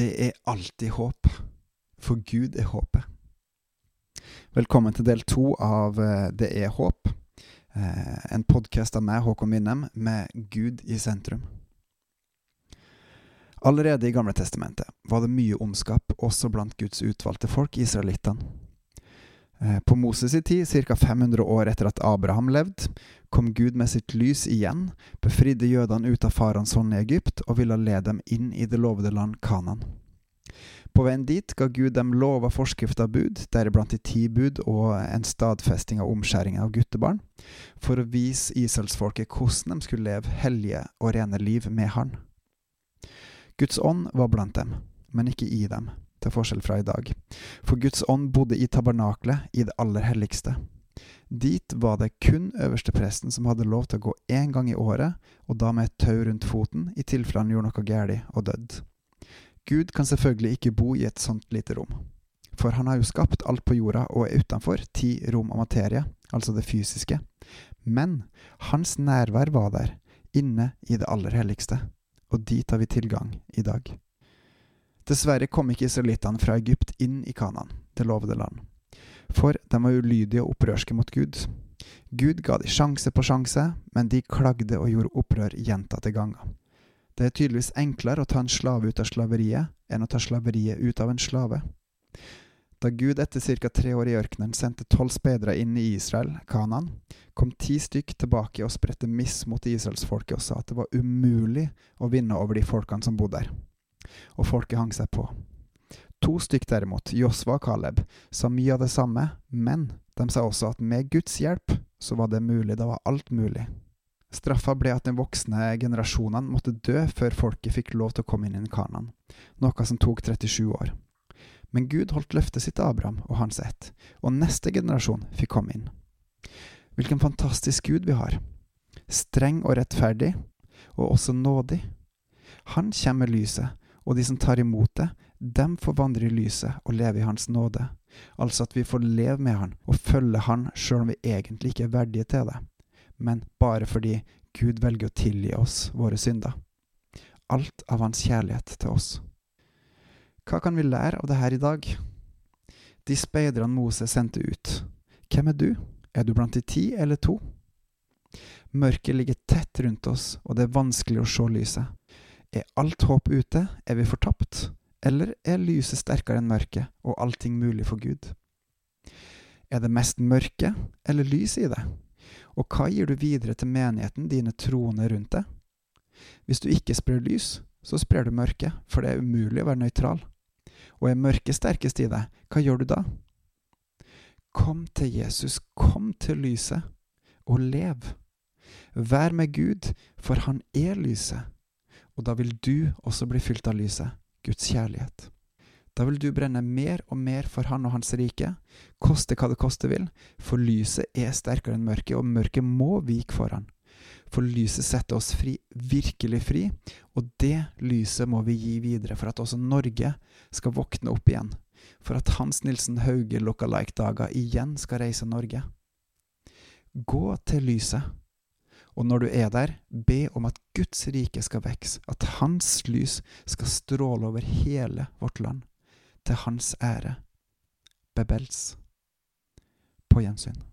Det er alltid håp, for Gud er håpet. Velkommen til del to av eh, Det er håp, eh, en podkast av meg, Håkon Winnem, med Gud i sentrum. Allerede i Gamle testamentet var det mye ondskap også blant Guds utvalgte folk, israelittene. Eh, på Moses' i tid, ca. 500 år etter at Abraham levde, kom Gud med sitt lys igjen, befridde jødene ut av farens hånd i Egypt og ville lede dem inn i det lovede land Kanan. På veien dit ga Gud dem lov og forskrift av bud, deriblant de ti bud og en stadfesting av omskjæringen av guttebarn, for å vise Israelsfolket hvordan de skulle leve hellige og rene liv med Han. Guds ånd var blant dem, men ikke i dem, til forskjell fra i dag, for Guds ånd bodde i tabernaklet, i det aller helligste. Dit var det kun øverstepresten som hadde lov til å gå én gang i året, og da med et tau rundt foten, i tilfelle han gjorde noe galt og døde. Gud kan selvfølgelig ikke bo i et sånt lite rom, for han har jo skapt alt på jorda og er utenfor ti rom og materie, altså det fysiske, men hans nærvær var der, inne i det aller helligste, og dit har vi tilgang i dag. Dessverre kom ikke israelittene fra Egypt inn i Kanan, det lovede land for de var ulydige og opprørske mot Gud. Gud ga de sjanse på sjanse, men de klagde og gjorde opprør gjentatte ganger. Det er tydeligvis enklere å ta en slave ut av slaveriet enn å ta slaveriet ut av en slave. Da Gud etter ca. tre år i ørkenen sendte tolv speidere inn i Israel, Kanan, kom ti stykk tilbake og spredte miss mot israelsfolket og sa at det var umulig å vinne over de folkene som bodde der. Og folket hang seg på. To stykk derimot, Josva og Caleb, sa mye av det samme, men de sa også at med Guds hjelp så var det mulig, det var alt mulig. Straffa ble at den voksne generasjonene måtte dø før folket fikk lov til å komme inn i Kanan, noe som tok 37 år. Men Gud holdt løftet sitt til Abraham og hans ett, og neste generasjon fikk komme inn. Hvilken fantastisk Gud vi har. Streng og rettferdig, og også nådig. Han kommer med lyset, og de som tar imot det, dem får vandre i lyset og leve i Hans nåde, altså at vi får leve med Han og følge Han sjøl om vi egentlig ikke er verdige til det, men bare fordi Gud velger å tilgi oss våre synder. Alt av Hans kjærlighet til oss. Hva kan vi lære av det her i dag? De speiderne Moses sendte ut. Hvem er du? Er du blant de ti eller to? Mørket ligger tett rundt oss, og det er vanskelig å se lyset. Er alt håp ute? Er vi fortapt? Eller er lyset sterkere enn mørket, og allting mulig for Gud? Er det mest mørke eller lys i det? Og hva gir du videre til menigheten, dine troende rundt deg? Hvis du ikke sprer lys, så sprer du mørke, for det er umulig å være nøytral. Og er mørket sterkest i deg, hva gjør du da? Kom til Jesus, kom til lyset, og lev. Vær med Gud, for han er lyset, og da vil du også bli fylt av lyset. Guds kjærlighet. Da vil du brenne mer og mer for Han og Hans rike, koste hva det koste vil, for lyset er sterkere enn mørket, og mørket må vike for Han. For lyset setter oss fri, virkelig fri, og det lyset må vi gi videre for at også Norge skal våkne opp igjen, for at Hans Nilsen Hauge look-alike-dager igjen skal reise Norge. Gå til lyset og når du er der, be om at Guds rike skal vokse, at Hans lys skal stråle over hele vårt land, til Hans ære. Bebels. På gjensyn.